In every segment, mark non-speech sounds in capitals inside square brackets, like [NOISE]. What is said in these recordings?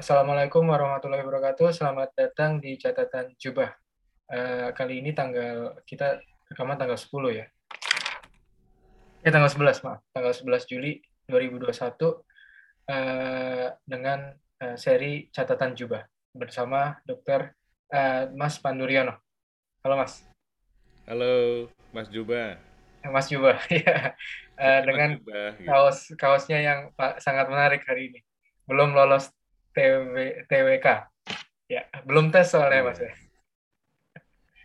Assalamualaikum warahmatullahi wabarakatuh. Selamat datang di catatan Jubah. Uh, kali ini tanggal kita rekaman tanggal 10 ya. Eh tanggal 11, maaf. Tanggal 11 Juli 2021 uh, dengan uh, seri catatan Jubah bersama Dr. Uh, Mas Panduriono. Halo Mas. Halo Mas Jubah. Mas Jubah, [LAUGHS] ya. Uh, dengan Jubah, gitu. kaos kaosnya yang sangat menarik hari ini. Belum lolos TW, TWK. Ya, belum tes soalnya Mas ya.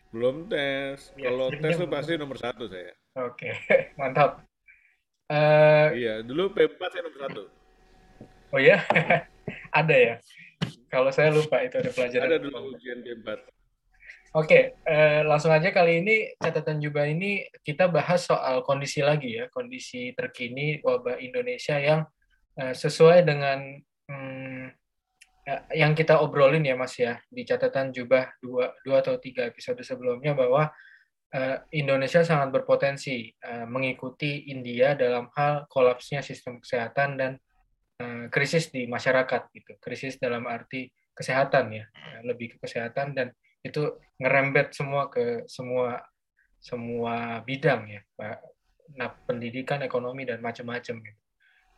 Belum tes. Ya, Kalau tes itu pasti nomor satu saya. Oke, [LAUGHS] mantap. Uh, iya, dulu P4 saya nomor satu. Oh iya? [LAUGHS] ada ya? Kalau saya lupa itu ada pelajaran. Ada dulu ujian P4. Oke, uh, langsung aja kali ini catatan juga ini kita bahas soal kondisi lagi ya, kondisi terkini wabah Indonesia yang uh, sesuai dengan hmm, Ya, yang kita obrolin ya Mas ya di catatan jubah dua, dua atau tiga episode sebelumnya bahwa uh, Indonesia sangat berpotensi uh, mengikuti India dalam hal kolapsnya sistem kesehatan dan uh, krisis di masyarakat gitu krisis dalam arti kesehatan ya lebih ke kesehatan dan itu ngerembet semua ke semua semua bidang ya Pak nah pendidikan ekonomi dan macam-macam gitu.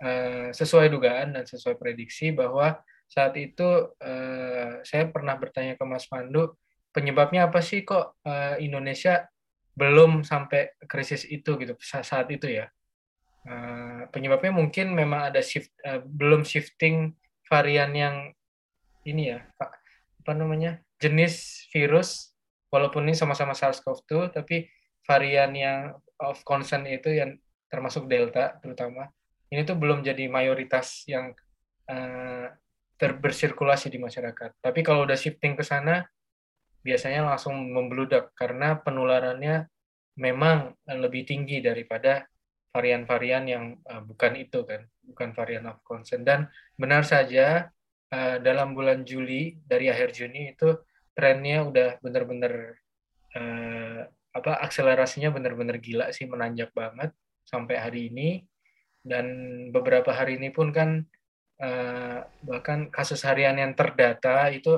uh, sesuai dugaan dan sesuai prediksi bahwa saat itu uh, saya pernah bertanya ke Mas Pandu penyebabnya apa sih kok uh, Indonesia belum sampai krisis itu? Gitu saat itu ya. Uh, penyebabnya mungkin memang ada shift uh, belum shifting varian yang ini ya Pak apa namanya jenis virus walaupun ini sama-sama SARS-CoV-2 tapi varian yang of concern itu yang termasuk Delta terutama ini tuh belum jadi mayoritas yang uh, terbesirkulasi di masyarakat. Tapi kalau udah shifting ke sana, biasanya langsung membludak karena penularannya memang lebih tinggi daripada varian-varian yang uh, bukan itu kan, bukan varian of concern. Dan benar saja uh, dalam bulan Juli dari akhir Juni itu trennya udah benar-benar uh, apa akselerasinya benar-benar gila sih menanjak banget sampai hari ini dan beberapa hari ini pun kan uh, bahkan kasus harian yang terdata itu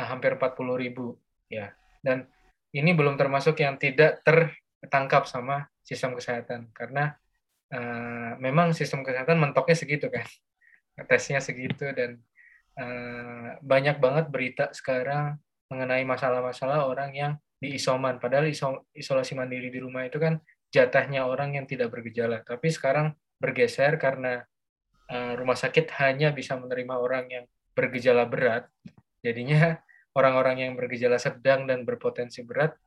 uh, hampir 40 ribu ya. Dan ini belum termasuk yang tidak tertangkap sama sistem kesehatan. Karena uh, memang sistem kesehatan mentoknya segitu kan. Tesnya segitu dan uh, banyak banget berita sekarang mengenai masalah-masalah orang yang di isoman. Padahal iso, isolasi mandiri di rumah itu kan jatahnya orang yang tidak bergejala. Tapi sekarang bergeser karena Eh, rumah sakit hanya bisa menerima orang yang bergejala berat. Jadinya [LAUGHS] orang-orang yang bergejala sedang dan berpotensi berat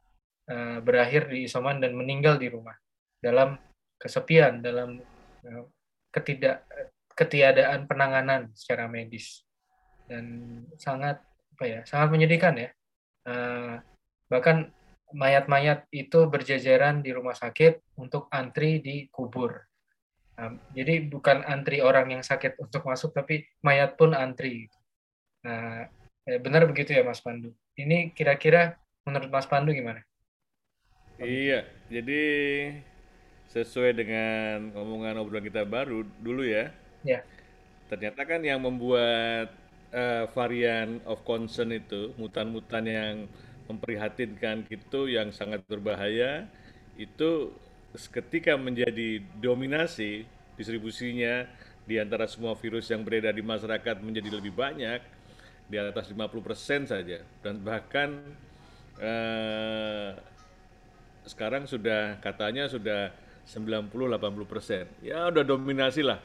uh, berakhir di isoman dan meninggal di rumah. Dalam kesepian, dalam uh, ketidak ketiadaan penanganan secara medis. Dan sangat apa ya sangat menyedihkan ya. Bahkan mayat-mayat itu berjajaran di rumah sakit untuk antri di kubur Nah, jadi bukan antri orang yang sakit untuk masuk, tapi mayat pun antri. Nah, ya benar begitu ya Mas Pandu. Ini kira-kira menurut Mas Pandu gimana? Iya, jadi sesuai dengan omongan obrolan kita baru dulu ya. Ya. Ternyata kan yang membuat uh, varian of concern itu, mutan-mutan yang memprihatinkan itu yang sangat berbahaya, itu ketika menjadi dominasi distribusinya di antara semua virus yang beredar di masyarakat menjadi lebih banyak di atas 50% saja dan bahkan eh, sekarang sudah katanya sudah 90-80%. Ya udah dominasi lah.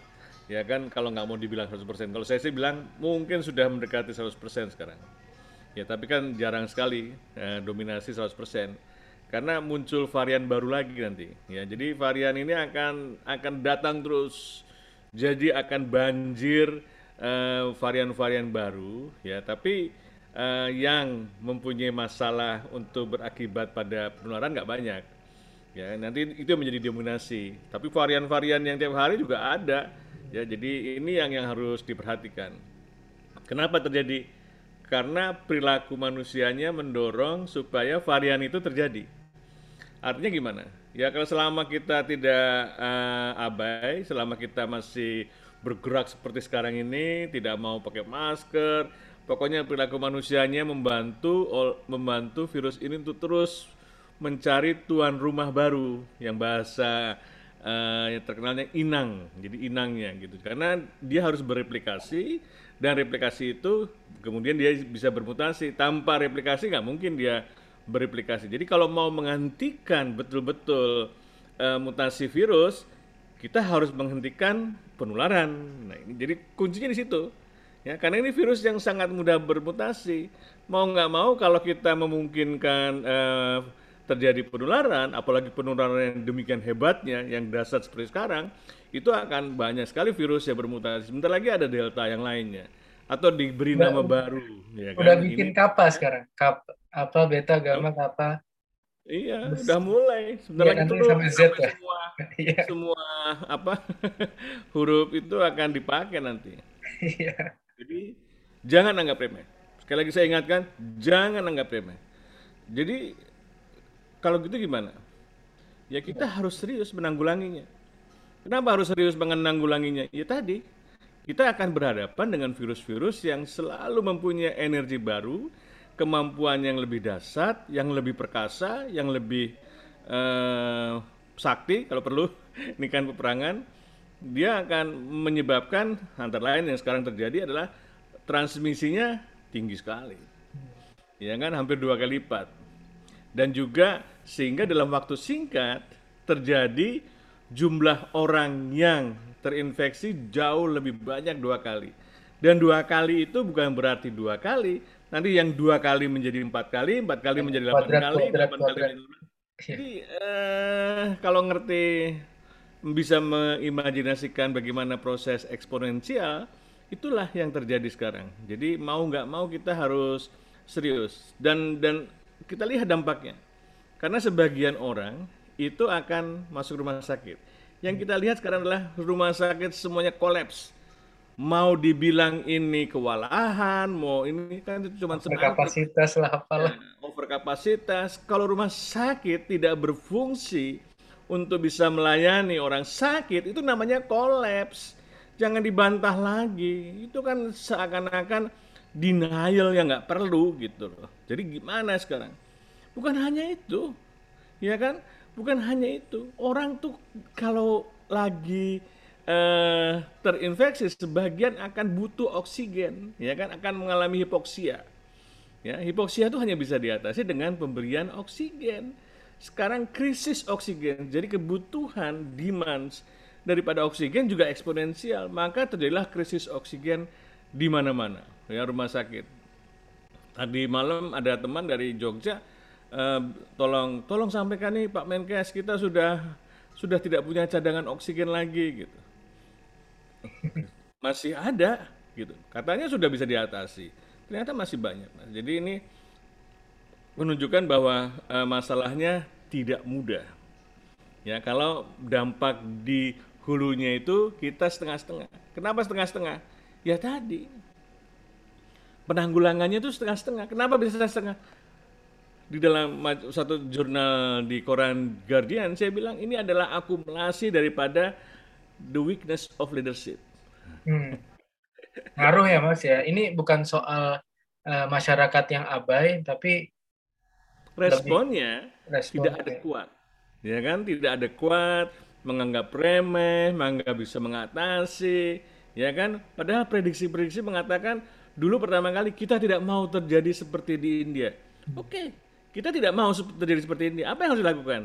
Ya kan kalau nggak mau dibilang 100%. Kalau saya sih bilang mungkin sudah mendekati 100% sekarang. Ya tapi kan jarang sekali eh, dominasi 100% karena muncul varian baru lagi nanti. Ya jadi varian ini akan akan datang terus. Jadi akan banjir uh, varian-varian baru ya. Tapi uh, yang mempunyai masalah untuk berakibat pada penularan nggak banyak. Ya nanti itu menjadi dominasi. Tapi varian-varian yang tiap hari juga ada. Ya jadi ini yang yang harus diperhatikan. Kenapa terjadi? Karena perilaku manusianya mendorong supaya varian itu terjadi Artinya gimana? Ya kalau selama kita tidak uh, abai, selama kita masih bergerak seperti sekarang ini, tidak mau pakai masker. Pokoknya perilaku manusianya membantu membantu virus ini untuk terus mencari tuan rumah baru yang bahasa uh, yang terkenalnya inang, jadi inangnya gitu. Karena dia harus bereplikasi dan replikasi itu kemudian dia bisa bermutasi. Tanpa replikasi nggak mungkin dia bereplikasi. Jadi kalau mau menghentikan betul-betul uh, mutasi virus, kita harus menghentikan penularan. Nah, ini jadi kuncinya di situ. Ya, karena ini virus yang sangat mudah bermutasi. Mau nggak mau kalau kita memungkinkan uh, terjadi penularan, apalagi penularan yang demikian hebatnya, yang dasar seperti sekarang, itu akan banyak sekali virus yang bermutasi. Sebentar lagi ada delta yang lainnya, atau diberi udah, nama baru. Ya udah kan? bikin Ini, kappa sekarang, kap apa beta gamma kappa. Iya, Terus, udah mulai. Sebentar iya, itu sampai Z ya. Semua, [LAUGHS] iya. semua apa [LAUGHS] huruf itu akan dipakai nanti. Iya. Jadi jangan anggap remeh. Sekali lagi saya ingatkan, jangan anggap remeh. Jadi kalau gitu gimana? Ya kita harus serius menanggulanginya. Kenapa harus serius menanggulanginya? Ya tadi, kita akan berhadapan dengan virus-virus yang selalu mempunyai energi baru, kemampuan yang lebih dasar, yang lebih perkasa, yang lebih uh, sakti kalau perlu, [LAUGHS] ini kan peperangan, dia akan menyebabkan antara lain yang sekarang terjadi adalah transmisinya tinggi sekali. Ya kan hampir dua kali lipat. Dan juga sehingga dalam waktu singkat terjadi jumlah orang yang terinfeksi jauh lebih banyak dua kali. Dan dua kali itu bukan berarti dua kali, nanti yang dua kali menjadi empat kali, empat kali menjadi delapan kali, delapan kali menjadi Jadi eh, kalau ngerti bisa mengimajinasikan bagaimana proses eksponensial, itulah yang terjadi sekarang. Jadi mau nggak mau kita harus serius dan dan kita lihat dampaknya. Karena sebagian orang itu akan masuk rumah sakit. Yang kita lihat sekarang adalah rumah sakit semuanya kolaps. Mau dibilang ini kewalahan, mau ini kan itu cuma kapasitas lah apalah. Ya, overkapasitas. Kalau rumah sakit tidak berfungsi untuk bisa melayani orang sakit, itu namanya kolaps. Jangan dibantah lagi. Itu kan seakan-akan denial yang nggak perlu gitu loh. Jadi gimana sekarang? Bukan hanya itu, ya kan? Bukan hanya itu. Orang tuh kalau lagi eh, terinfeksi, sebagian akan butuh oksigen, ya kan? Akan mengalami hipoksia. Ya, hipoksia itu hanya bisa diatasi dengan pemberian oksigen. Sekarang krisis oksigen, jadi kebutuhan demands daripada oksigen juga eksponensial, maka terjadilah krisis oksigen di mana-mana, ya rumah sakit. Tadi malam ada teman dari Jogja tolong tolong sampaikan nih Pak Menkes kita sudah sudah tidak punya cadangan oksigen lagi gitu. Masih ada gitu. Katanya sudah bisa diatasi. Ternyata masih banyak. Jadi ini menunjukkan bahwa uh, masalahnya tidak mudah. Ya, kalau dampak di hulunya itu kita setengah-setengah. Kenapa setengah-setengah? Ya tadi penanggulangannya itu setengah-setengah. Kenapa bisa setengah-setengah? Di dalam satu jurnal di koran Guardian saya bilang ini adalah akumulasi daripada the weakness of leadership. Hmm. Ngaruh ya Mas ya. Ini bukan soal uh, masyarakat yang abai tapi responnya lebih, tidak ada kuat. Ya kan tidak ada kuat, menganggap remeh, menganggap bisa mengatasi, ya kan? Padahal prediksi-prediksi mengatakan dulu pertama kali kita tidak mau terjadi seperti di India. Oke, okay, kita tidak mau terjadi seperti ini. Apa yang harus dilakukan?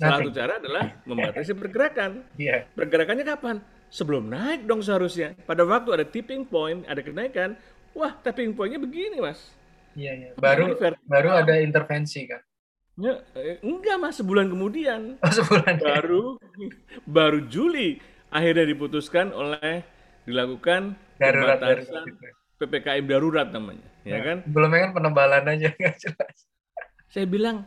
Salah satu cara adalah membatasi pergerakan. Yeah. Pergerakannya kapan? Sebelum naik dong seharusnya. Pada waktu ada tipping point, ada kenaikan, wah tipping pointnya begini mas. Iya, iya. Baru baru ada intervensi kan? Ya, eh, enggak mas, sebulan kemudian. [LAUGHS] Oh, sebulan. Baru baru Juli akhirnya diputuskan oleh dilakukan darurat, pembatasan darurat. ppkm darurat namanya, ya nah, kan? Belum kan penebalan aja [LAUGHS] nggak jelas. Saya bilang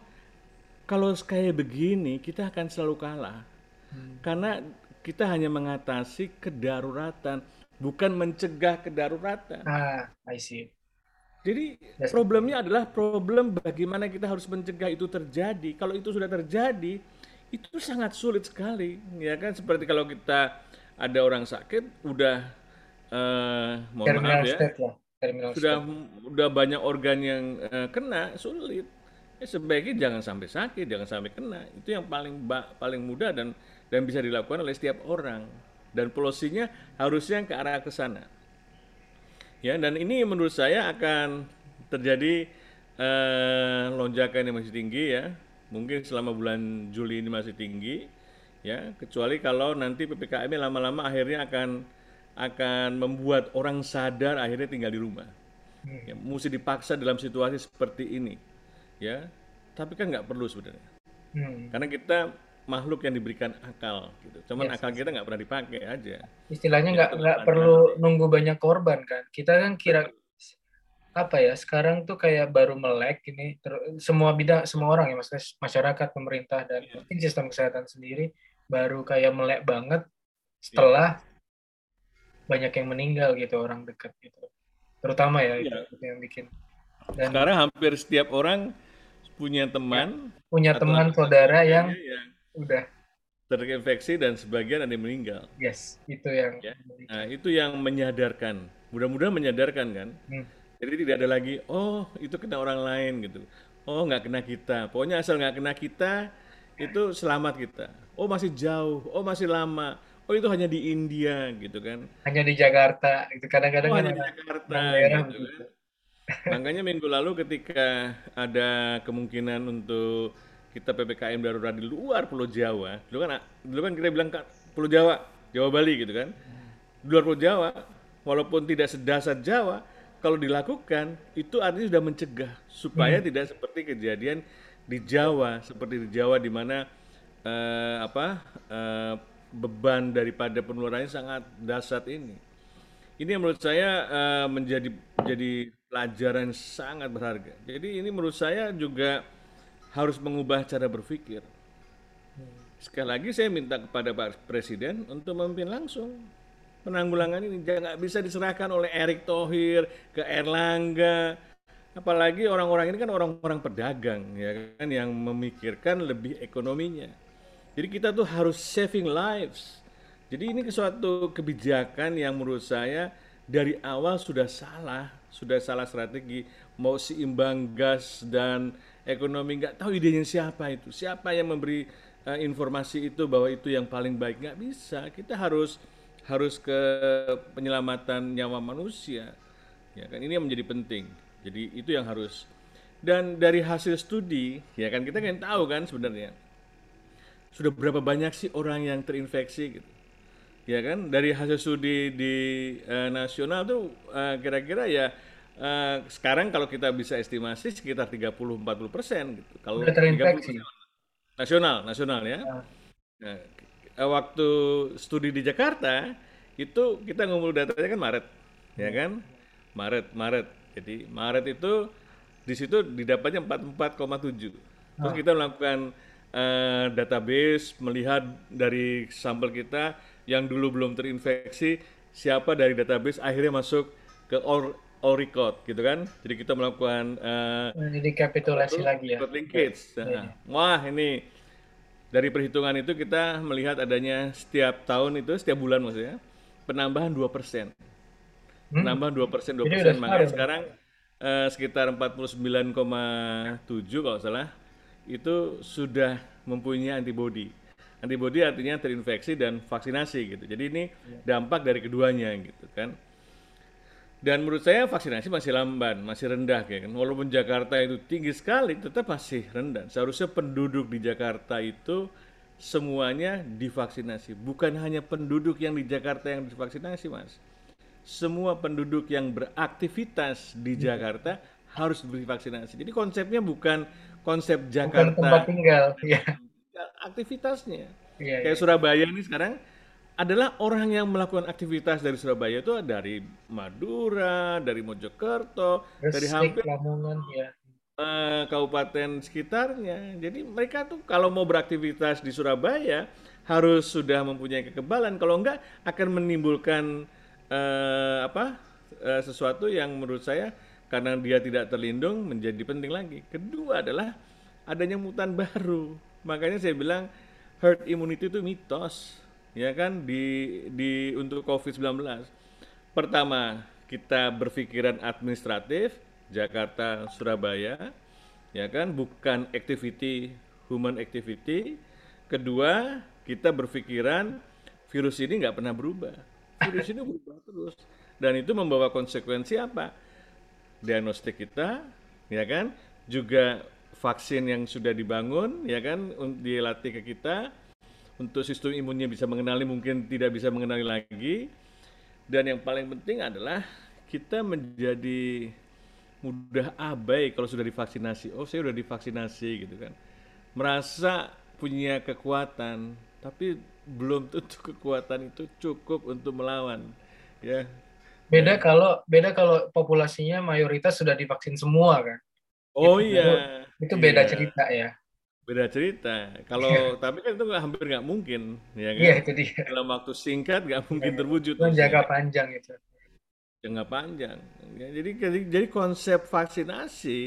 kalau kayak begini kita akan selalu kalah. Hmm. Karena kita hanya mengatasi kedaruratan, bukan mencegah kedaruratan. Ah, I see. Jadi That's problemnya adalah problem bagaimana kita harus mencegah itu terjadi. Kalau itu sudah terjadi, itu sangat sulit sekali, ya kan? Seperti kalau kita ada orang sakit udah eh, mohon Terminal maaf ya state. Terminal sudah state. udah banyak organ yang eh, kena sulit ya sebaiknya jangan sampai sakit jangan sampai kena. Itu yang paling paling mudah dan dan bisa dilakukan oleh setiap orang. Dan polosinya harusnya ke arah ke sana. Ya dan ini menurut saya akan terjadi eh, lonjakan yang masih tinggi ya. Mungkin selama bulan Juli ini masih tinggi ya. Kecuali kalau nanti ppkm lama-lama akhirnya akan akan membuat orang sadar akhirnya tinggal di rumah. Ya, mesti dipaksa dalam situasi seperti ini ya tapi kan nggak perlu sebenarnya. Hmm. karena kita makhluk yang diberikan akal gitu. Cuman Yes, akal kita nggak pernah dipakai aja. Istilahnya Ya, nggak itu nggak perlu nunggu banyak korban kan. Kita kan kira apa ya sekarang tuh kayak baru melek ini ter- semua bidang semua orang ya maksudnya masyarakat pemerintah dan Iya. mungkin sistem kesehatan sendiri baru kayak melek banget setelah banyak yang meninggal gitu orang dekat gitu. Terutama ya itu, Iya. itu yang bikin. Dan sekarang hampir setiap orang punya teman punya atau teman saudara yang yang udah terinfeksi dan sebagian ada yang meninggal. Yes itu yang ya. nah itu yang menyadarkan. Mudah-mudahan menyadarkan kan? Hmm. jadi tidak ada lagi oh itu kena orang lain gitu. Oh nggak kena kita. Pokoknya asal nggak kena kita itu selamat kita. Oh masih jauh. Oh masih lama. Oh itu hanya di India gitu kan. Hanya di Jakarta itu kadang-kadang oh kan hanya di Jakarta daerah gitu kan makanya minggu lalu ketika ada kemungkinan untuk kita PPKM darurat di luar Pulau Jawa dulu kan dulu kan kita bilang kan Pulau Jawa Jawa Bali gitu kan. Di luar Pulau Jawa walaupun tidak sedasar Jawa kalau dilakukan itu artinya sudah mencegah supaya tidak seperti kejadian di Jawa seperti di Jawa di mana eh, apa eh, beban daripada penularannya sangat dahsyat ini. Ini yang menurut saya eh, menjadi jadi pelajaran sangat berharga. Jadi ini menurut saya juga harus mengubah cara berpikir. Sekali lagi saya minta kepada Pak Presiden untuk memimpin langsung penanggulangan ini. Jangan bisa diserahkan oleh Erick Thohir ke Erlangga. Apalagi orang-orang ini kan orang-orang pedagang ya kan yang memikirkan lebih ekonominya. Jadi kita tuh harus saving lives. Jadi ini suatu kebijakan yang menurut saya dari awal sudah salah, sudah salah strategi. Mau seimbang gas dan ekonomi nggak tahu idenya siapa itu, siapa yang memberi eh, informasi itu bahwa itu yang paling baik nggak bisa. Kita harus harus ke penyelamatan nyawa manusia, ya kan ini yang menjadi penting. Jadi itu yang harus. Dan dari hasil studi, ya kan kita kan tahu kan sebenarnya sudah berapa banyak sih orang yang terinfeksi gitu ya kan? Dari hasil studi di eh, nasional tuh eh, kira-kira ya eh, sekarang kalau kita bisa estimasi sekitar 30-40 persen gitu. Kalau terinfeksi? 30% nasional nasional ya. Ah. Nah, waktu studi di Jakarta itu kita ngumpul datanya kan Maret ya kan? Maret Maret. Jadi Maret itu di situ didapatnya 44,7 terus kita melakukan eh, database melihat dari sampel kita yang dulu belum terinfeksi siapa dari database akhirnya masuk ke all, all record gitu kan jadi kita melakukan eh, jadi kapitulasi lagi ya linkage Nah, wah ini dari perhitungan itu kita melihat adanya setiap tahun itu setiap bulan maksudnya penambahan 2%. Penambahan 2%, 2%. Hmm. Jadi udah Makanya separuh. sekarang eh, sekitar 49,7 kalau salah itu sudah mempunyai antibody. Antibody artinya terinfeksi dan vaksinasi gitu. Jadi ini dampak dari keduanya gitu kan. Dan menurut saya vaksinasi masih lamban, masih rendah kayak kan. Walaupun Jakarta itu tinggi sekali, tetap masih rendah. Seharusnya penduduk di Jakarta itu semuanya divaksinasi. Bukan hanya penduduk yang di Jakarta yang divaksinasi, Mas. Semua penduduk yang beraktivitas di Jakarta harus divaksinasi. Jadi konsepnya bukan konsep bukan Jakarta tempat tinggal ya aktivitasnya. iya Kayak Surabaya ini sekarang adalah orang yang melakukan aktivitas dari Surabaya itu dari Madura, dari Mojokerto, dari Gresik hampir Lamongan ya eh, kabupaten sekitarnya. Jadi mereka tuh kalau mau beraktivitas di Surabaya harus sudah mempunyai kekebalan. Kalau enggak akan menimbulkan eh, apa eh, sesuatu yang menurut saya karena dia tidak terlindung menjadi penting lagi. Kedua adalah adanya mutan baru. Makanya saya bilang herd immunity itu mitos. ya kan di di untuk COVID-19. Pertama, kita berpikiran administratif Jakarta Surabaya ya kan bukan activity human activity. Kedua, kita berpikiran virus ini nggak pernah berubah. Virus ini berubah terus dan itu membawa konsekuensi apa? Diagnostik kita ya kan juga vaksin yang sudah dibangun ya kan dilatih ke kita untuk sistem imunnya bisa mengenali mungkin tidak bisa mengenali lagi dan yang paling penting adalah kita menjadi mudah abai kalau sudah divaksinasi oh saya sudah divaksinasi gitu kan merasa punya kekuatan tapi belum tentu kekuatan itu cukup untuk melawan ya beda kalau beda kalau populasinya mayoritas sudah divaksin semua kan Oh gitu. iya. Itu beda iya. cerita ya. Beda cerita. Kalau [LAUGHS] tapi kan itu hampir nggak mungkin, ya kan? Iya itu dia. Dalam waktu singkat nggak mungkin ya, terwujud. Itu jangka panjang itu. Jangka panjang. Ya, jadi, jadi jadi konsep vaksinasi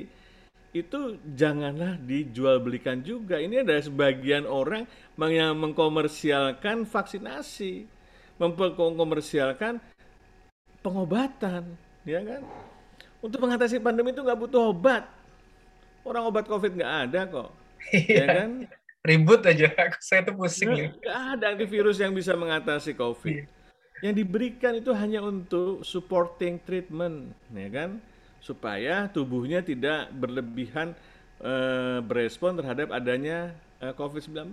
itu janganlah dijual belikan juga. Ini ada sebagian orang yang mengkomersialkan vaksinasi, mengkomersialkan pengobatan, ya kan? Untuk mengatasi pandemi itu nggak butuh obat Orang obat COVID nggak ada kok. [LAUGHS] Iya. ya kan? Ribut aja. Saya tuh pusing. Nggak, ya. ada antivirus yang bisa mengatasi COVID. Iya. Yang diberikan itu hanya untuk supporting treatment, ya kan? Supaya tubuhnya tidak berlebihan eh, berespon terhadap adanya eh, COVID-19.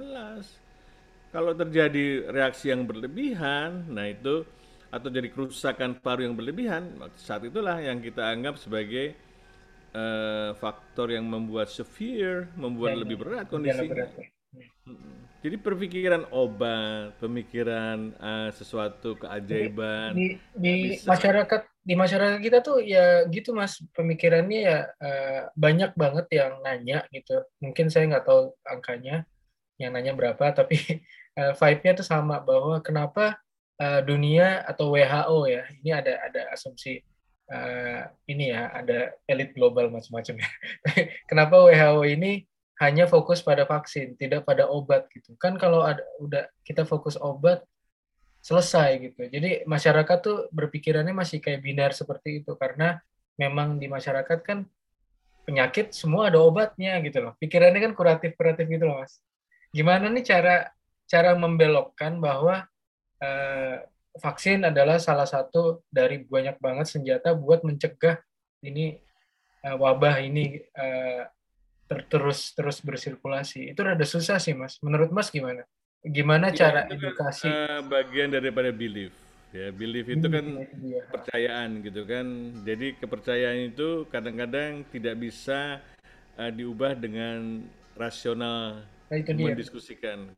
Kalau terjadi reaksi yang berlebihan, nah itu atau jadi kerusakan paru yang berlebihan, saat itulah yang kita anggap sebagai uh, faktor yang membuat severe, membuat ya, lebih berat kondisinya. Jadi perpikiran obat, pemikiran uh, sesuatu keajaiban di, di masyarakat di masyarakat kita tuh ya gitu mas. Pemikirannya ya uh, banyak banget yang nanya gitu. Mungkin saya nggak tahu angkanya yang nanya berapa, tapi uh, [LAUGHS] vibe-nya tuh sama bahwa kenapa uh, dunia atau WHO ya ini ada ada asumsi uh, ini ya ada elit global macam-macam ya. [LAUGHS] Kenapa WHO ini hanya fokus pada vaksin, tidak pada obat gitu. Kan kalau ada udah kita fokus obat selesai gitu. Jadi masyarakat tuh berpikirannya masih kayak binar seperti itu karena memang di masyarakat kan penyakit semua ada obatnya gitu loh. Pikirannya kan kuratif-kuratif gitu loh, Mas. Gimana nih cara cara membelokkan bahwa uh, vaksin adalah salah satu dari banyak banget senjata buat mencegah ini uh, wabah ini uh, ter terus terus bersirkulasi. Itu rada susah sih, Mas. Menurut Mas gimana? Gimana ya, cara edukasi? Uh, bagian daripada belief. Ya, belief itu kan kepercayaan gitu kan. Jadi kepercayaan itu kadang-kadang tidak bisa uh, diubah dengan rasional nah, itu mendiskusikan.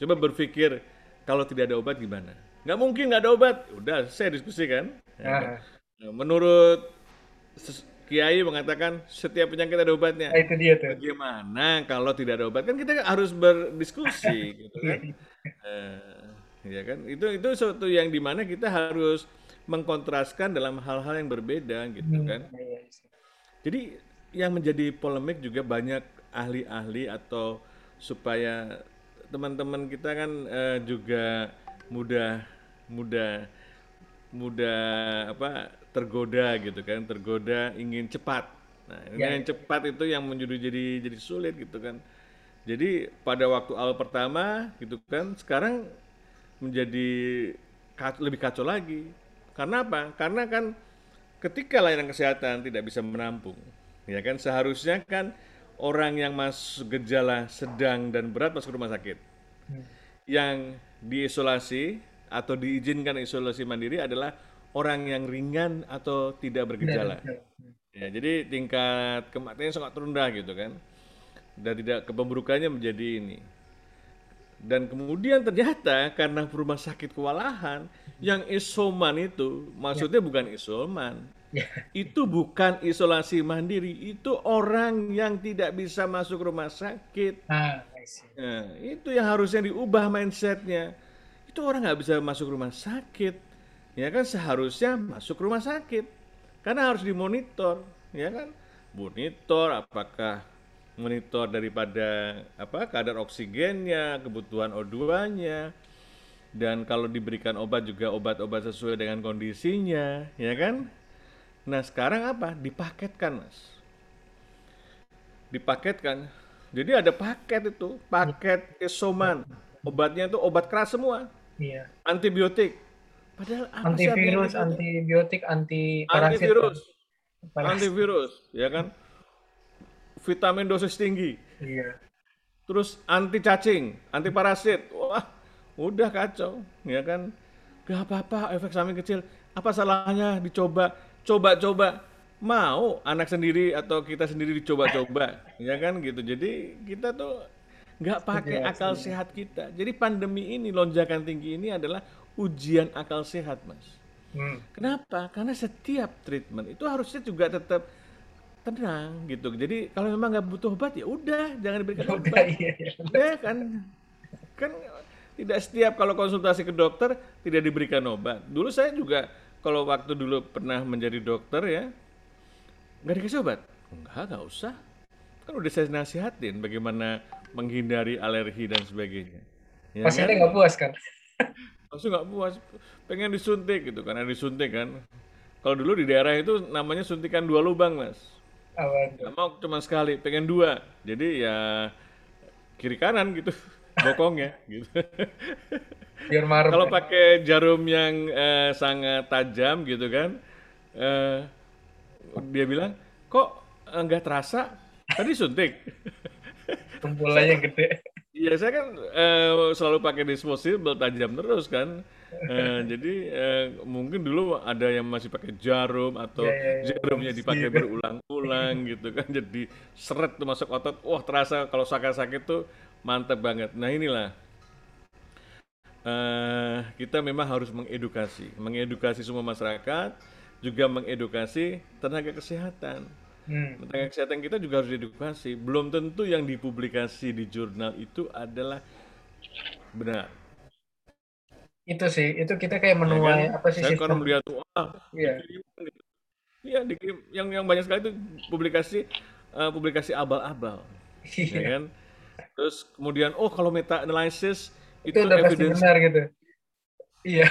Coba berpikir kalau tidak ada obat gimana? Nggak mungkin nggak ada obat udah saya diskusi kan ya, nah, menurut Kiai mengatakan setiap penyakit ada obatnya. Nah, itu dia tuh. Bagaimana kalau tidak ada obat? Kan kita harus berdiskusi [LAUGHS] gitu kan. uh, ya kan? Itu itu suatu yang di mana kita harus mengkontraskan dalam hal-hal yang berbeda gitu hmm, kan. Iya, iya. Jadi yang menjadi polemik juga banyak ahli-ahli atau supaya teman-teman kita kan uh, juga mudah mudah mudah apa tergoda gitu kan tergoda ingin cepat. Nah ini ya. yang cepat itu yang menjadi jadi jadi sulit gitu kan. Jadi pada waktu awal pertama gitu kan sekarang menjadi lebih kacau lagi. Karena apa? Karena kan ketika layanan kesehatan tidak bisa menampung ya kan seharusnya kan orang yang masuk gejala sedang dan berat masuk rumah sakit. Hmm. yang diisolasi atau diizinkan isolasi mandiri adalah orang yang ringan atau tidak bergejala. Ya, jadi tingkat kematian sangat rendah gitu kan. Dan tidak kepemburukannya menjadi ini. Dan kemudian ternyata karena rumah sakit kewalahan, yang isoman itu maksudnya ya. bukan isoman. Ya. Itu bukan isolasi mandiri, itu orang yang tidak bisa masuk rumah sakit. Ah, nah, itu yang harusnya diubah mindsetnya itu orang nggak bisa masuk rumah sakit. Ya kan seharusnya masuk rumah sakit. Karena harus dimonitor ya kan? Monitor apakah monitor daripada apa kadar oksigennya kebutuhan O2-nya dan kalau diberikan obat juga obat-obat sesuai dengan kondisinya, ya kan? Nah sekarang apa? Dipaketkan mas, dipaketkan. Jadi ada paket itu, paket isoman, obatnya itu obat keras semua, Iya. antibiotik. Padahal apa Antivirus, antibiotik? antibiotik, anti parasit. Antivirus, Parasit. antivirus, ya kan? Vitamin dosis tinggi, Iya. terus anti cacing, anti parasit. Wah, udah kacau, ya kan? Gak apa-apa, efek samping kecil. Apa salahnya dicoba? Coba-coba. Mau anak sendiri atau kita sendiri dicoba-coba, ya kan gitu. Jadi kita tuh nggak pakai akal sehat kita. Jadi pandemi ini, lonjakan tinggi ini adalah ujian akal sehat, Mas. Hmm. Kenapa? Karena setiap treatment itu harusnya juga tetap tenang gitu. Jadi kalau memang nggak butuh obat ya udah jangan diberikan [LAUGHS] Udah, obat. iya, iya. Ya kan? Kan tidak setiap kalau konsultasi ke dokter tidak diberikan obat. Dulu saya juga kalau waktu dulu pernah menjadi dokter ya nggak dikasih obat. Enggak, nggak usah. Kan udah saya nasihatin bagaimana menghindari alergi dan sebagainya. Ya kan? Pasiennya nggak puas kan? [LAUGHS] Langsung nggak puas, pengen disuntik gitu karena disuntik kan. Kalau dulu di daerah itu namanya suntikan dua lubang mas. Tuh? Nggak mau cuma sekali, pengen dua. Jadi ya kiri kanan gitu, [LAUGHS] bokongnya gitu. [LAUGHS] Biar marem. Kalau kan? pakai jarum yang eh, sangat tajam gitu kan, eh, dia bilang kok eh, nggak terasa tadi suntik. [LAUGHS] Tumpulannya gede. Iya, saya kan eh, selalu pakai disposable tajam terus kan. Eh, [LAUGHS] jadi eh, mungkin dulu ada yang masih pakai jarum atau Iya, iya, iya. jarumnya dipakai Iya. berulang-ulang [LAUGHS] gitu kan. Jadi seret tuh masuk otot. Wah, terasa kalau sakit-sakit tuh mantep banget. Nah, inilah eh, kita memang harus mengedukasi, mengedukasi semua masyarakat, juga mengedukasi tenaga kesehatan. Hmm. Tenaga kesehatan kita juga harus diedukasi. Belum tentu yang dipublikasi di jurnal itu adalah benar. Itu sih, itu kita kayak Ya kan? menuai apa sih Saya karena sistem? melihat wah Iya. dikirim. Iya, dikirim. Yang yang banyak sekali itu publikasi eh, publikasi abal-abal, ya Iya. kan? Terus kemudian oh kalau meta analysis Itu itu udah pasti benar gitu. Iya.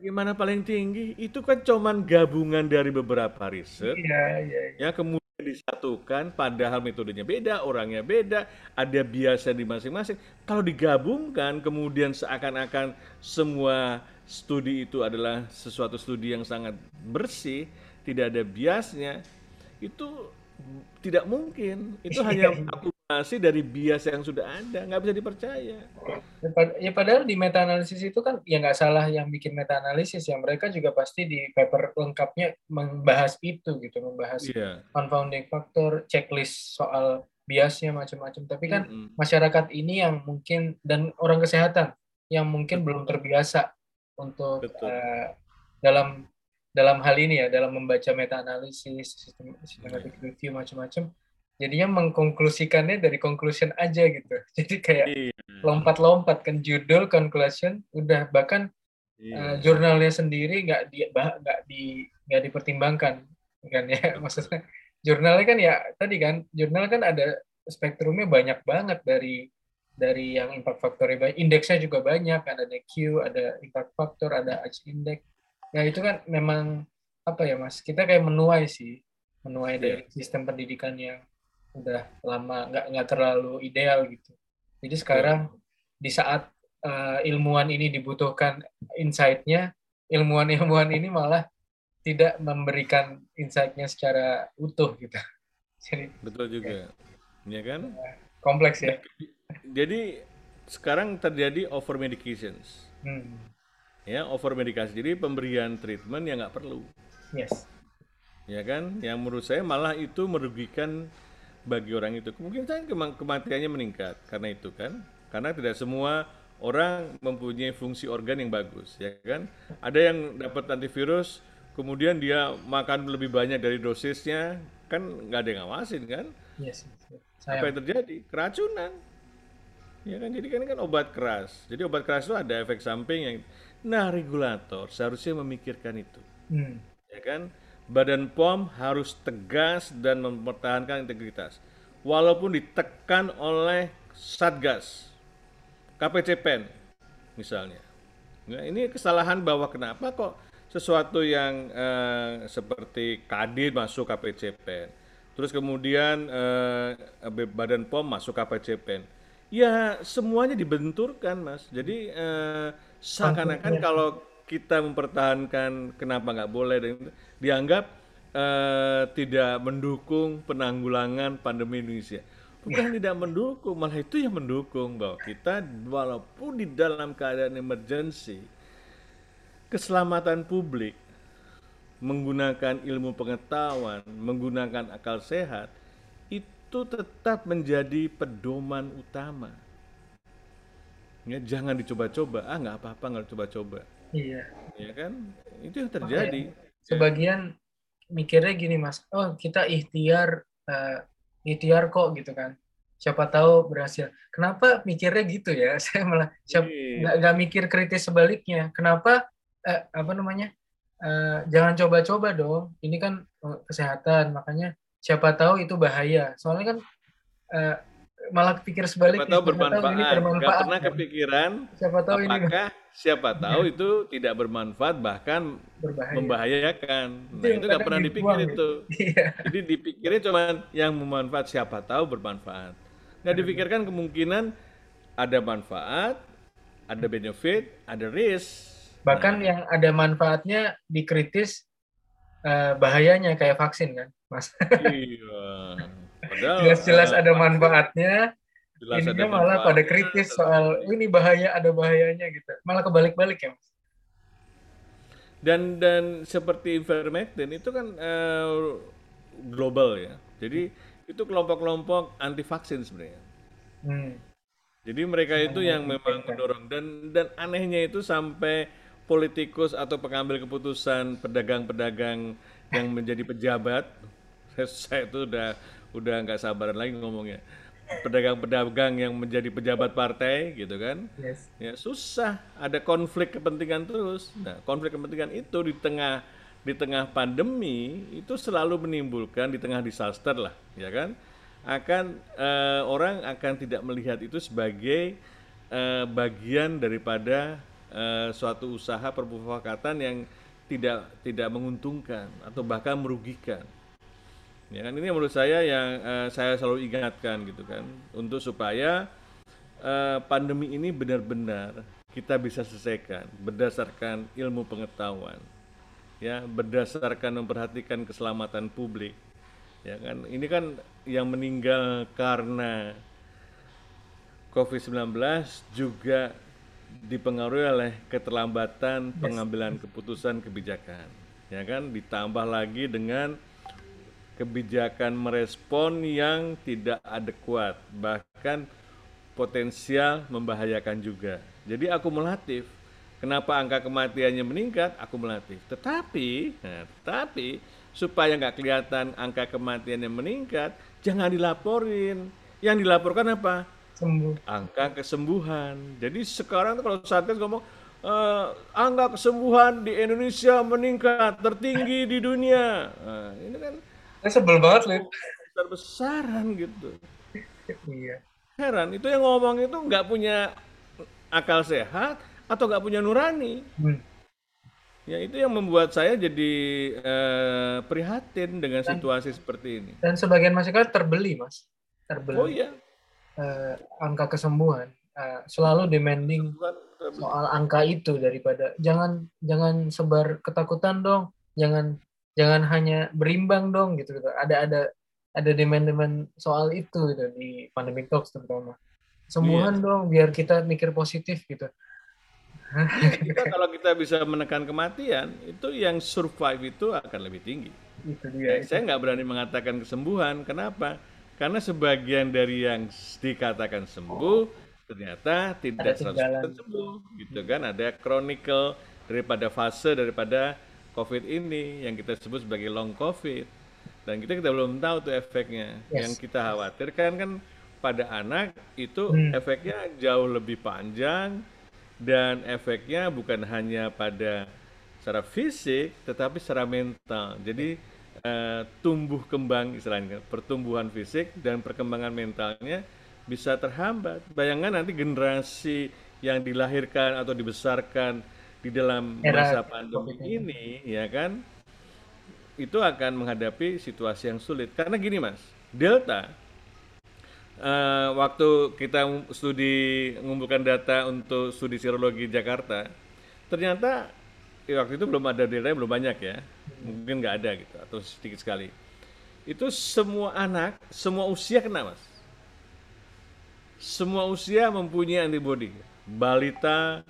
Gimana paling tinggi? Itu kan cuman gabungan dari beberapa riset Iya, iya. iya. ya kemudian disatukan padahal metodenya beda, orangnya beda, ada biasa di masing-masing. Kalau digabungkan kemudian seakan-akan semua studi itu adalah sesuatu studi yang sangat bersih, tidak ada biasnya, itu tidak mungkin. Itu [LAUGHS] hanya akumulasi dari bias yang sudah ada, nggak bisa dipercaya. Ya, ya padahal di meta analisis itu kan ya nggak salah yang bikin meta analisis ya mereka juga pasti di paper lengkapnya membahas itu gitu membahas Iya. confounding factor checklist soal biasnya macam-macam tapi kan Mm-mm. masyarakat ini yang mungkin dan orang kesehatan yang mungkin belum terbiasa untuk Betul. eh, dalam dalam hal ini ya dalam membaca meta analisis sistem systematic review macam-macam jadinya mengkonklusikannya dari conclusion aja gitu [LAUGHS] jadi kayak Iya. lompat-lompat kan judul conclusion udah bahkan Iya. eh, jurnalnya sendiri nggak di nggak di nggak dipertimbangkan kan ya [LAUGHS] maksudnya jurnalnya kan ya tadi kan jurnal kan ada spektrumnya banyak banget dari dari yang impact factor banyak indeksnya juga banyak ada NQ ada impact factor ada H index ya itu kan memang apa ya mas kita kayak menuai sih menuai Iya. dari sistem pendidikan yang udah lama nggak nggak terlalu ideal gitu jadi sekarang di saat eh, ilmuwan ini dibutuhkan insight-nya, ilmuwan-ilmuwan ini malah tidak memberikan insight-nya secara utuh gitu. [LAUGHS] Jadi Betul juga. Ya kan? kompleks ya. Jadi sekarang terjadi over medications. Hmm. Ya, over medikasi. Jadi pemberian treatment yang nggak perlu. Yes. Ya kan? Yang menurut saya malah itu merugikan bagi orang itu. Kemungkinan kema- kematiannya meningkat karena itu kan. Karena tidak semua orang mempunyai fungsi organ yang bagus, ya kan? Ada yang dapat antivirus, kemudian dia makan lebih banyak dari dosisnya, kan nggak ada yang ngawasin kan? Yes. yes. Apa yang terjadi? Keracunan. Ya kan, jadi kan ini kan obat keras. Jadi obat keras itu ada efek samping yang nah regulator seharusnya memikirkan itu. Hmm. Ya kan? Badan POM harus tegas dan mempertahankan integritas. Walaupun ditekan oleh Satgas, KPCPEN misalnya. Ya, ini kesalahan bahwa kenapa kok sesuatu yang eh, seperti Kadin masuk KPCPEN, terus kemudian eh, Badan POM masuk KPCPEN. Ya semuanya dibenturkan, Mas. Jadi eh, seakan-akan kalau kita mempertahankan kenapa nggak boleh dan dianggap eh, tidak mendukung penanggulangan pandemi Indonesia. Bukan tidak mendukung, malah itu yang mendukung bahwa kita walaupun di dalam keadaan emergency, keselamatan publik menggunakan ilmu pengetahuan, menggunakan akal sehat, itu tetap menjadi pedoman utama. Ya, jangan dicoba-coba. Ah, nggak apa-apa nggak coba-coba. Iya. Ya kan? Itu yang terjadi. Sebagian mikirnya gini, Mas. Oh, kita ikhtiar uh, ikhtiar kok gitu kan. Siapa tahu berhasil. Kenapa mikirnya gitu ya? [LAUGHS] Saya malah Iya. nggak nggak mikir kritis sebaliknya. Kenapa eh, apa namanya? Eh, jangan coba-coba dong. Ini kan eh, kesehatan, makanya siapa tahu itu bahaya. Soalnya kan eh, malah pikir sebaliknya. Siapa tahu tahu ini bermanfaat. Nggak bermanfaat. pernah kepikiran Siapa tahu ini apakah siapa [LAUGHS] tahu itu tidak bermanfaat bahkan berbahaya. membahayakan. Itu Nah, itu nggak pernah dipikir dibuang, itu. [LAUGHS] Iya. Jadi dipikirnya cuman yang bermanfaat siapa tahu bermanfaat. Nggak dipikirkan kemungkinan ada manfaat, ada benefit, ada risk. Bahkan Nah, yang ada manfaatnya dikritis eh, bahayanya kayak vaksin kan, Mas. [LAUGHS] iya. Jelas-jelas ada manfaatnya, jelas ada ininya malah pada kritis soal ini bahaya ada bahayanya gitu. Malah kebalik-balik ya, Mas. Dan dan seperti ivermectin itu kan eh, global ya. Jadi itu kelompok-kelompok anti vaksin sebenarnya. Hmm. Jadi mereka itu yang memang mendorong dan dan anehnya itu sampai politikus atau pengambil keputusan pedagang-pedagang yang menjadi pejabat [LAUGHS] saya, saya itu udah udah nggak sabaran lagi ngomongnya. Pedagang-pedagang yang menjadi pejabat partai gitu kan? Yes. ya susah. Ada konflik kepentingan terus. Nah konflik kepentingan itu di tengah di tengah pandemi itu selalu menimbulkan di tengah disaster lah ya kan? Akan eh, orang akan tidak melihat itu sebagai eh, bagian daripada eh, suatu usaha permufakatan yang tidak tidak menguntungkan atau bahkan merugikan ya kan ini menurut saya yang eh, saya selalu ingatkan gitu kan. Untuk supaya eh, pandemi ini benar-benar kita bisa selesaikan berdasarkan ilmu pengetahuan ya berdasarkan memperhatikan keselamatan publik ya kan. Ini kan yang meninggal karena COVID-19 juga dipengaruhi oleh keterlambatan pengambilan keputusan kebijakan ya kan. Ditambah lagi dengan kebijakan merespon yang tidak adekuat bahkan potensial membahayakan juga jadi akumulatif kenapa angka kematiannya meningkat akumulatif tetapi nah, tetapi supaya nggak kelihatan angka kematiannya meningkat jangan dilaporin yang dilaporkan apa Sembuh. angka kesembuhan. Jadi sekarang tuh kalau Satgas ngomong eh, angka kesembuhan di Indonesia meningkat tertinggi di dunia. Nah, ini kan sebel banget, Lid. besar-besaran gitu. Iya. Heran, itu yang ngomong itu nggak punya akal sehat atau nggak punya nurani. Hmm. Ya itu yang membuat saya jadi eh, prihatin dengan situasi seperti ini. Dan sebagian masyarakat terbeli, Mas. Terbeli. Oh iya, Eh, angka kesembuhan. Eh, selalu demanding bukan soal angka itu daripada jangan jangan sebar ketakutan dong jangan jangan hanya berimbang dong gitu gitu ada ada ada demand-demand soal itu gitu di pandemic talks terutama sembuhan dong biar kita mikir positif gitu kita kalau kita bisa menekan kematian itu yang survive itu akan lebih tinggi. itu Ya, dia saya nggak berani mengatakan kesembuhan. Kenapa? Karena sebagian dari yang dikatakan sembuh ternyata tidak Ada ketinggalan. 100% sembuh, gitu kan? Ada chronicle daripada fase daripada COVID ini yang kita sebut sebagai long COVID. Dan kita kita belum tahu tuh efeknya. Yes. Yang kita khawatirkan kan pada anak itu Hmm. efeknya jauh lebih panjang dan efeknya bukan hanya pada secara fisik tetapi secara mental. Jadi eh, tumbuh kembang istilahnya pertumbuhan fisik dan perkembangan mentalnya bisa terhambat. Bayangkan nanti generasi yang dilahirkan atau dibesarkan di dalam Era masa pandemi ini. ya kan, itu akan menghadapi situasi yang sulit. Karena gini mas, Delta, eh, waktu kita studi mengumpulkan data untuk studi serologi Jakarta, ternyata ya waktu itu belum ada Delta, belum banyak ya, mungkin nggak ada gitu, atau sedikit sekali. Itu semua anak, semua usia kena mas. Semua usia mempunyai antibodi. Balita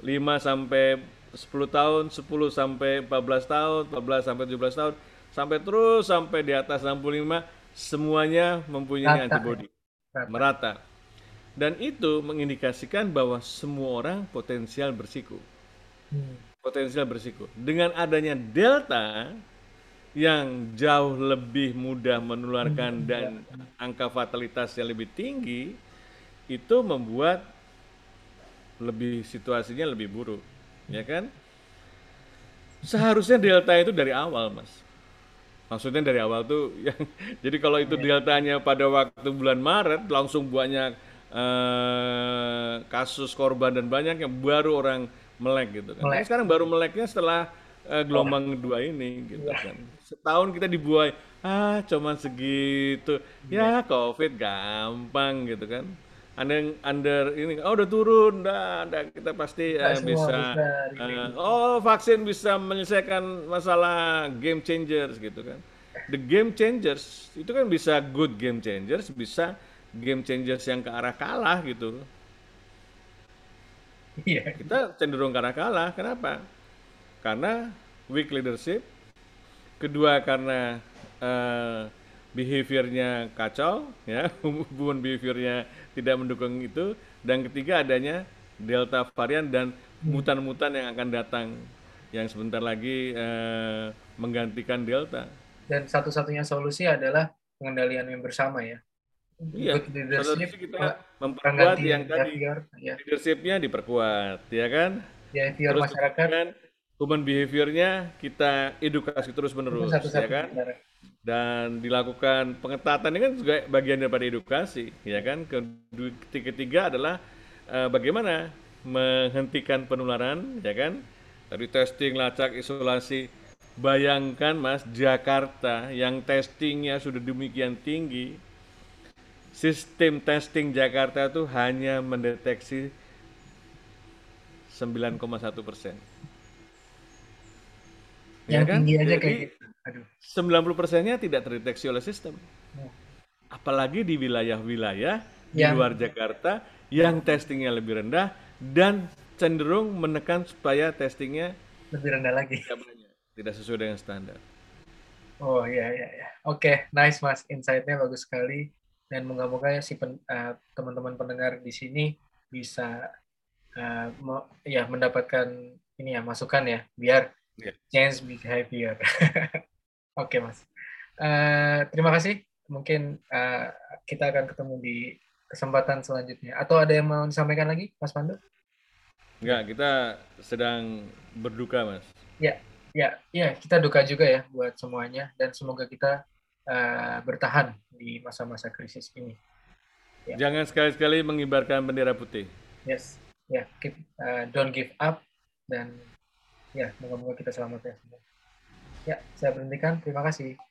5 sampai 10 tahun, 10 sampai 14 tahun, 14 sampai 17 tahun, sampai terus sampai di atas 65 semuanya mempunyai Rata, antibodi. Rata. Merata. Dan itu mengindikasikan bahwa semua orang potensial bersiko. Hmm. Potensial bersiko. Dengan adanya delta yang jauh lebih mudah menularkan dan angka fatalitas yang lebih tinggi itu membuat lebih situasinya lebih buruk, ya kan? Seharusnya delta itu dari awal, Mas. Maksudnya dari awal tuh yang [LAUGHS] jadi kalau itu deltanya pada waktu bulan Maret langsung banyak eh, kasus korban dan banyak yang baru orang melek gitu kan. Melek. sekarang baru meleknya setelah eh, gelombang kedua ini gitu kan. Setahun kita dibuai, ah cuman segitu. Ya COVID gampang gitu kan. Under, under ini, oh udah turun, dah, dah kita pasti semua bisa, bisa eh, oh vaksin bisa menyelesaikan masalah game changers gitu kan. The game changers itu kan bisa good game changers, bisa game changers yang ke arah kalah gitu. Iya. Kita cenderung ke arah kalah. Kenapa? Karena weak leadership. Kedua karena eh, behaviornya kacau, ya [LAUGHS] hubungan behaviornya tidak mendukung itu. Dan ketiga adanya delta varian dan mutan-mutan yang akan datang yang sebentar lagi eh, menggantikan delta. Dan satu-satunya solusi adalah pengendalian yang bersama ya. Iya, Good leadership, kita memperkuat yang tadi ya. leadershipnya diperkuat, ya kan? Behavior Terus masyarakat human behaviornya kita edukasi terus menerus, ya kan? cara. Dan dilakukan pengetatan ini kan juga bagian daripada edukasi, ya kan? Ketiga adalah eh, bagaimana menghentikan penularan, ya kan? Tadi testing, lacak, isolasi. Bayangkan Mas, Jakarta yang testingnya sudah demikian tinggi, sistem testing Jakarta itu hanya mendeteksi 9,1 persen. Yang tinggi aja kayak Jadi, gitu. Aduh. 90 persennya tidak terdeteksi oleh sistem. Hmm. Apalagi di wilayah-wilayah di luar Jakarta yang testingnya lebih rendah dan cenderung menekan supaya testingnya Lebih rendah lagi. tidak sesuai dengan standar. Oh iya iya iya. Oke, nice Mas. Insight-nya bagus sekali dan moga-moga ya si pen- eh, teman-teman pendengar di sini bisa eh, me- ya mendapatkan ini ya masukan ya biar Iya. change behavior. [LAUGHS] Oke Mas. Eh, terima kasih. Mungkin eh, kita akan ketemu di kesempatan selanjutnya. Atau ada yang mau disampaikan lagi, Mas Pandu? Enggak, kita sedang berduka, Mas. Ya, ya, ya, kita duka juga ya buat semuanya dan semoga kita eh, bertahan di masa-masa krisis ini. Ya. Jangan sekali-sekali mengibarkan bendera putih. Yes, ya, keep, eh, don't give up dan ya, moga-moga kita selamat ya semua. Ya, saya berhentikan. Terima kasih.